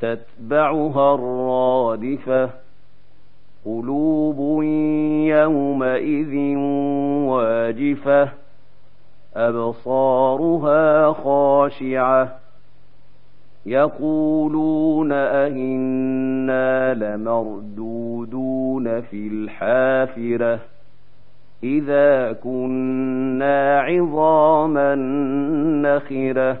تتبعها الرادفة قلوب يومئذ واجفة أبصارها خاشعة يقولون أئنا لمردودون في الحافرة إذا كنا عظاما نخرة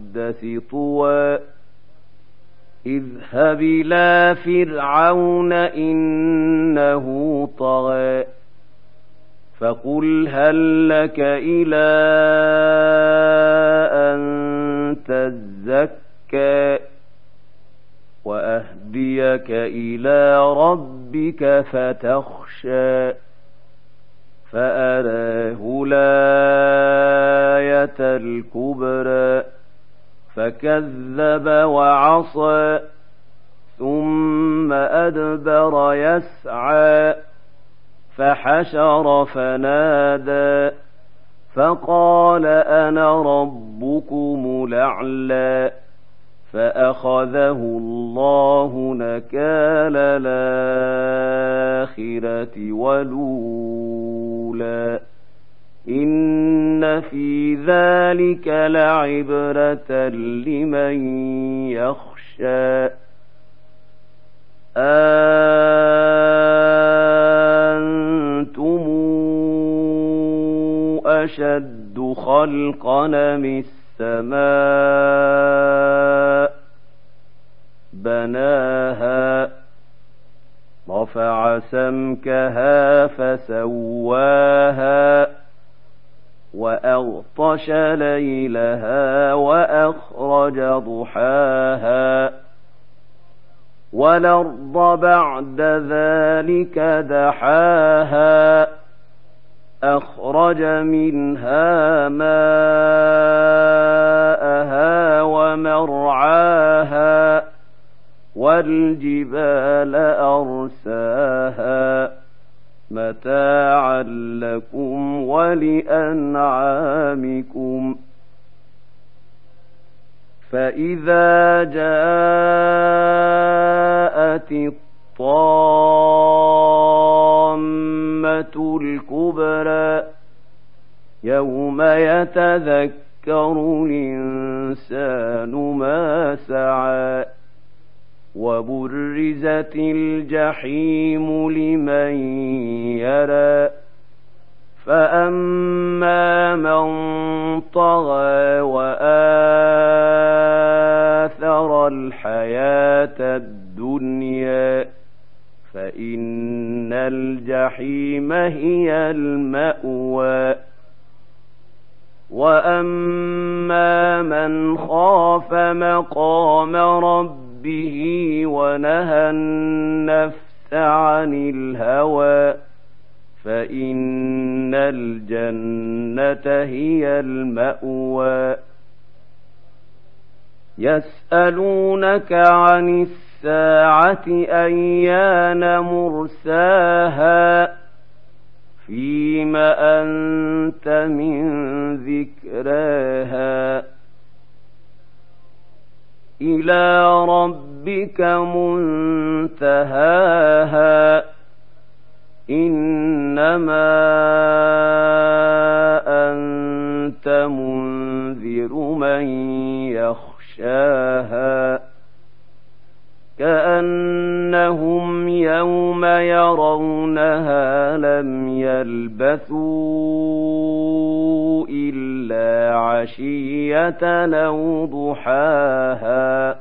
طوى اذهب إلى فرعون إنه طغى فقل هل لك إلى أن تزكى وأهديك إلى ربك فتخشى فأراه الآية الكبرى فكذب وعصى ثم أدبر يسعى فحشر فنادى فقال أنا ربكم الأعلى فأخذه الله نكال الآخرة ولولا ان في ذلك لعبره لمن يخشى. أنتم أشد خلقا من السماء بناها رفع سمكها فسواها وأغطش ليلها وأخرج ضحاها والأرض بعد ذلك دحاها أخرج منها ماءها ومرعاها والجبال أرساها متاعا لكم ولأنعامكم ۖ. فإذا جاءت الطامة الكبرى يوم يتذكر الإنسان ما سعى وبرزت الجحيم لمن يرى. فأما من طغى وآثر الحياة الدنيا فإن الجحيم هي المأوى. وأما من خاف مقام ربه ونهى النفس عن الهوى فإن الجنة هي المأوى. يسألونك عن الساعة أيان مرساها فيم أنت من ذكراها. إلى ربك منتهاها. إنما أنت منذر من يخشاها. كأنهم يرونها لم يلبثوا إلا عشية أو ضحاها